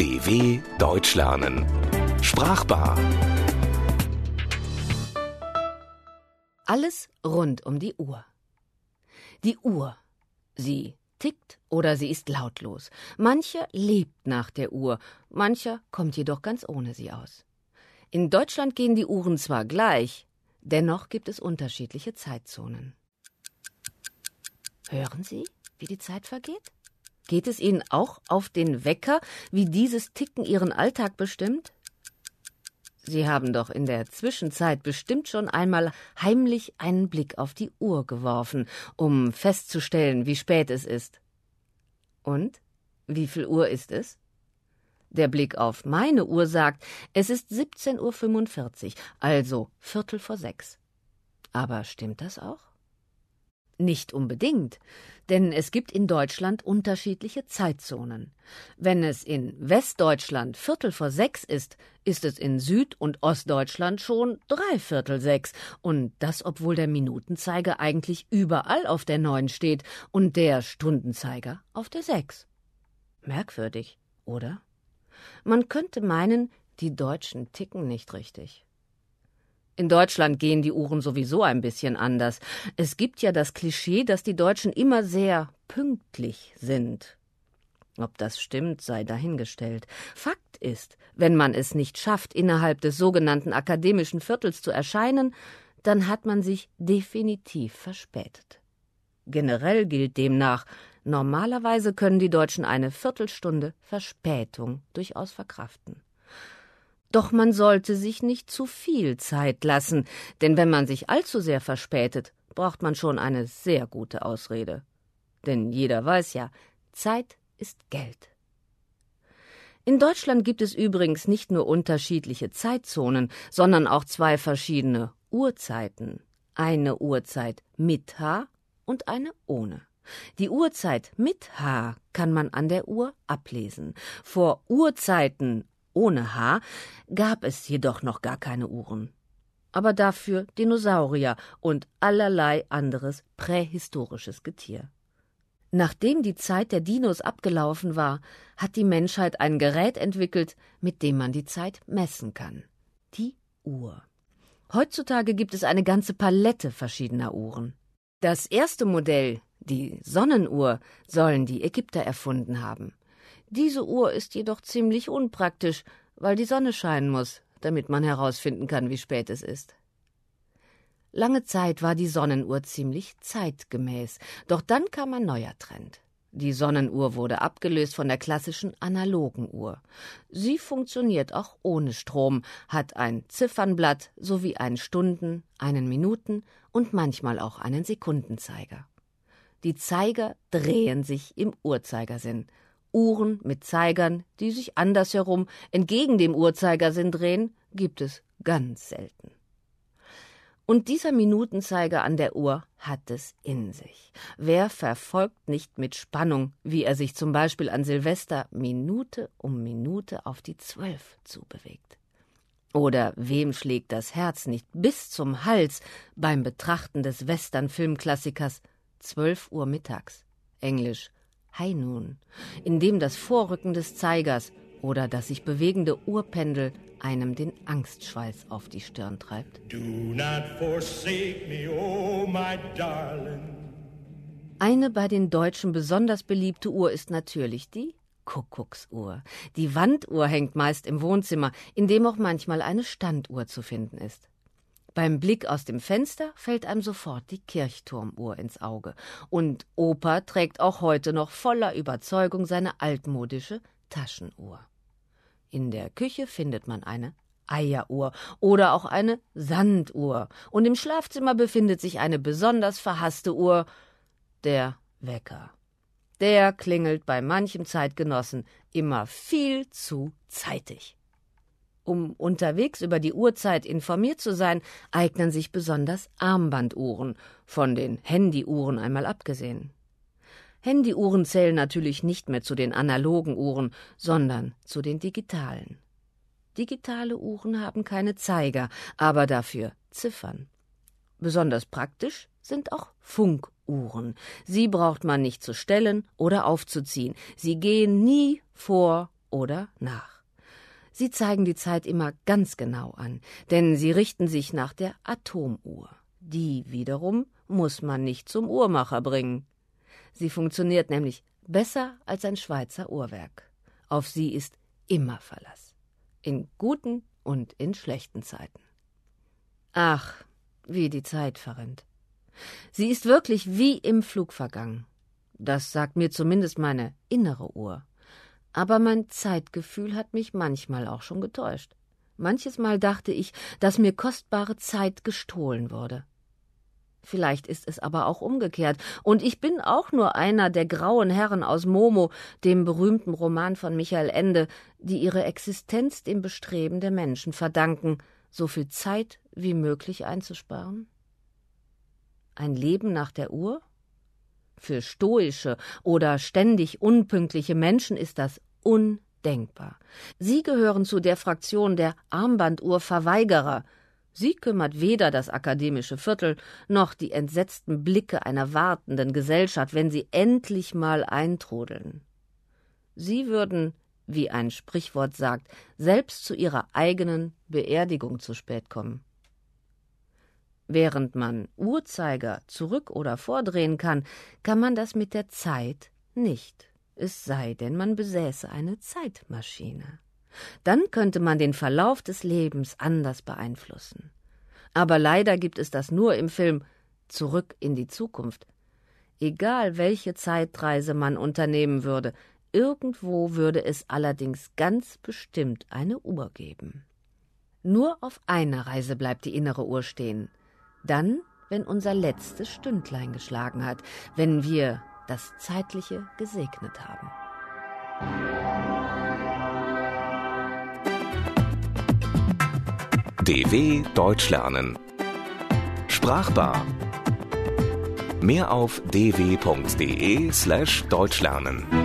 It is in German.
DW Deutsch lernen. Sprachbar. Alles rund um die Uhr. Die Uhr. Sie tickt oder sie ist lautlos. Mancher lebt nach der Uhr, mancher kommt jedoch ganz ohne sie aus. In Deutschland gehen die Uhren zwar gleich, dennoch gibt es unterschiedliche Zeitzonen. Hören Sie, wie die Zeit vergeht? Geht es Ihnen auch auf den Wecker, wie dieses Ticken Ihren Alltag bestimmt? Sie haben doch in der Zwischenzeit bestimmt schon einmal heimlich einen Blick auf die Uhr geworfen, um festzustellen, wie spät es ist. Und? Wie viel Uhr ist es? Der Blick auf meine Uhr sagt, es ist 17.45 Uhr, also Viertel vor sechs. Aber stimmt das auch? Nicht unbedingt, denn es gibt in Deutschland unterschiedliche Zeitzonen. Wenn es in Westdeutschland Viertel vor sechs ist, ist es in Süd- und Ostdeutschland schon dreiviertel sechs, und das obwohl der Minutenzeiger eigentlich überall auf der neun steht und der Stundenzeiger auf der sechs. Merkwürdig, oder? Man könnte meinen, die Deutschen ticken nicht richtig. In Deutschland gehen die Uhren sowieso ein bisschen anders. Es gibt ja das Klischee, dass die Deutschen immer sehr pünktlich sind. Ob das stimmt, sei dahingestellt. Fakt ist, wenn man es nicht schafft, innerhalb des sogenannten akademischen Viertels zu erscheinen, dann hat man sich definitiv verspätet. Generell gilt demnach, normalerweise können die Deutschen eine Viertelstunde Verspätung durchaus verkraften. Doch man sollte sich nicht zu viel Zeit lassen, denn wenn man sich allzu sehr verspätet, braucht man schon eine sehr gute Ausrede. Denn jeder weiß ja, Zeit ist Geld. In Deutschland gibt es übrigens nicht nur unterschiedliche Zeitzonen, sondern auch zwei verschiedene Uhrzeiten. Eine Uhrzeit mit H und eine ohne. Die Uhrzeit mit H kann man an der Uhr ablesen. Vor Uhrzeiten ohne H gab es jedoch noch gar keine Uhren. Aber dafür Dinosaurier und allerlei anderes prähistorisches Getier. Nachdem die Zeit der Dinos abgelaufen war, hat die Menschheit ein Gerät entwickelt, mit dem man die Zeit messen kann. Die Uhr. Heutzutage gibt es eine ganze Palette verschiedener Uhren. Das erste Modell, die Sonnenuhr, sollen die Ägypter erfunden haben. Diese Uhr ist jedoch ziemlich unpraktisch, weil die Sonne scheinen muss, damit man herausfinden kann, wie spät es ist. Lange Zeit war die Sonnenuhr ziemlich zeitgemäß, doch dann kam ein neuer Trend. Die Sonnenuhr wurde abgelöst von der klassischen analogen Uhr. Sie funktioniert auch ohne Strom, hat ein Ziffernblatt sowie einen Stunden-, einen Minuten- und manchmal auch einen Sekundenzeiger. Die Zeiger drehen sich im Uhrzeigersinn Uhren mit Zeigern, die sich andersherum entgegen dem Uhrzeigersinn drehen, gibt es ganz selten. Und dieser Minutenzeiger an der Uhr hat es in sich. Wer verfolgt nicht mit Spannung, wie er sich zum Beispiel an Silvester Minute um Minute auf die Zwölf zubewegt? Oder wem schlägt das Herz nicht bis zum Hals beim Betrachten des Western-Filmklassikers Zwölf Uhr mittags? Englisch High Noon, in dem das Vorrücken des Zeigers oder das sich bewegende Uhrpendel einem den Angstschweiß auf die Stirn treibt. Me, oh Eine bei den Deutschen besonders beliebte Uhr ist natürlich die Kuckucksuhr. Die Wanduhr hängt meist im Wohnzimmer, in dem auch manchmal eine Standuhr zu finden ist. Beim Blick aus dem Fenster fällt einem sofort die Kirchturmuhr ins Auge. Und Opa trägt auch heute noch voller Überzeugung seine altmodische Taschenuhr. In der Küche findet man eine Eieruhr oder auch eine Sanduhr. Und im Schlafzimmer befindet sich eine besonders verhasste Uhr, der Wecker. Der klingelt bei manchem Zeitgenossen immer viel zu zeitig. Um unterwegs über die Uhrzeit informiert zu sein, eignen sich besonders Armbanduhren, von den Handyuhren einmal abgesehen. Handyuhren zählen natürlich nicht mehr zu den analogen Uhren, sondern zu den digitalen. Digitale Uhren haben keine Zeiger, aber dafür Ziffern. Besonders praktisch sind auch Funkuhren. Uhren. Sie braucht man nicht zu stellen oder aufzuziehen. Sie gehen nie vor oder nach. Sie zeigen die Zeit immer ganz genau an, denn sie richten sich nach der Atomuhr. Die wiederum muss man nicht zum Uhrmacher bringen. Sie funktioniert nämlich besser als ein Schweizer Uhrwerk. Auf sie ist immer Verlass. In guten und in schlechten Zeiten. Ach, wie die Zeit verrinnt. Sie ist wirklich wie im Flug vergangen. Das sagt mir zumindest meine innere Uhr. Aber mein Zeitgefühl hat mich manchmal auch schon getäuscht. Manches Mal dachte ich, dass mir kostbare Zeit gestohlen wurde. Vielleicht ist es aber auch umgekehrt, und ich bin auch nur einer der grauen Herren aus Momo, dem berühmten Roman von Michael Ende, die ihre Existenz dem Bestreben der Menschen verdanken, so viel Zeit wie möglich einzusparen? Ein Leben nach der Uhr? Für stoische oder ständig unpünktliche Menschen ist das undenkbar. Sie gehören zu der Fraktion der Armbanduhrverweigerer. Sie kümmert weder das akademische Viertel noch die entsetzten Blicke einer wartenden Gesellschaft, wenn sie endlich mal eintrudeln. Sie würden, wie ein Sprichwort sagt, selbst zu ihrer eigenen Beerdigung zu spät kommen. Während man Uhrzeiger zurück oder vordrehen kann, kann man das mit der Zeit nicht, es sei denn, man besäße eine Zeitmaschine. Dann könnte man den Verlauf des Lebens anders beeinflussen. Aber leider gibt es das nur im Film Zurück in die Zukunft. Egal welche Zeitreise man unternehmen würde, irgendwo würde es allerdings ganz bestimmt eine Uhr geben. Nur auf einer Reise bleibt die innere Uhr stehen, dann, wenn unser letztes Stündlein geschlagen hat, wenn wir das Zeitliche gesegnet haben. DW Deutsch lernen. Sprachbar. Mehr auf dw.de slash Deutschlernen.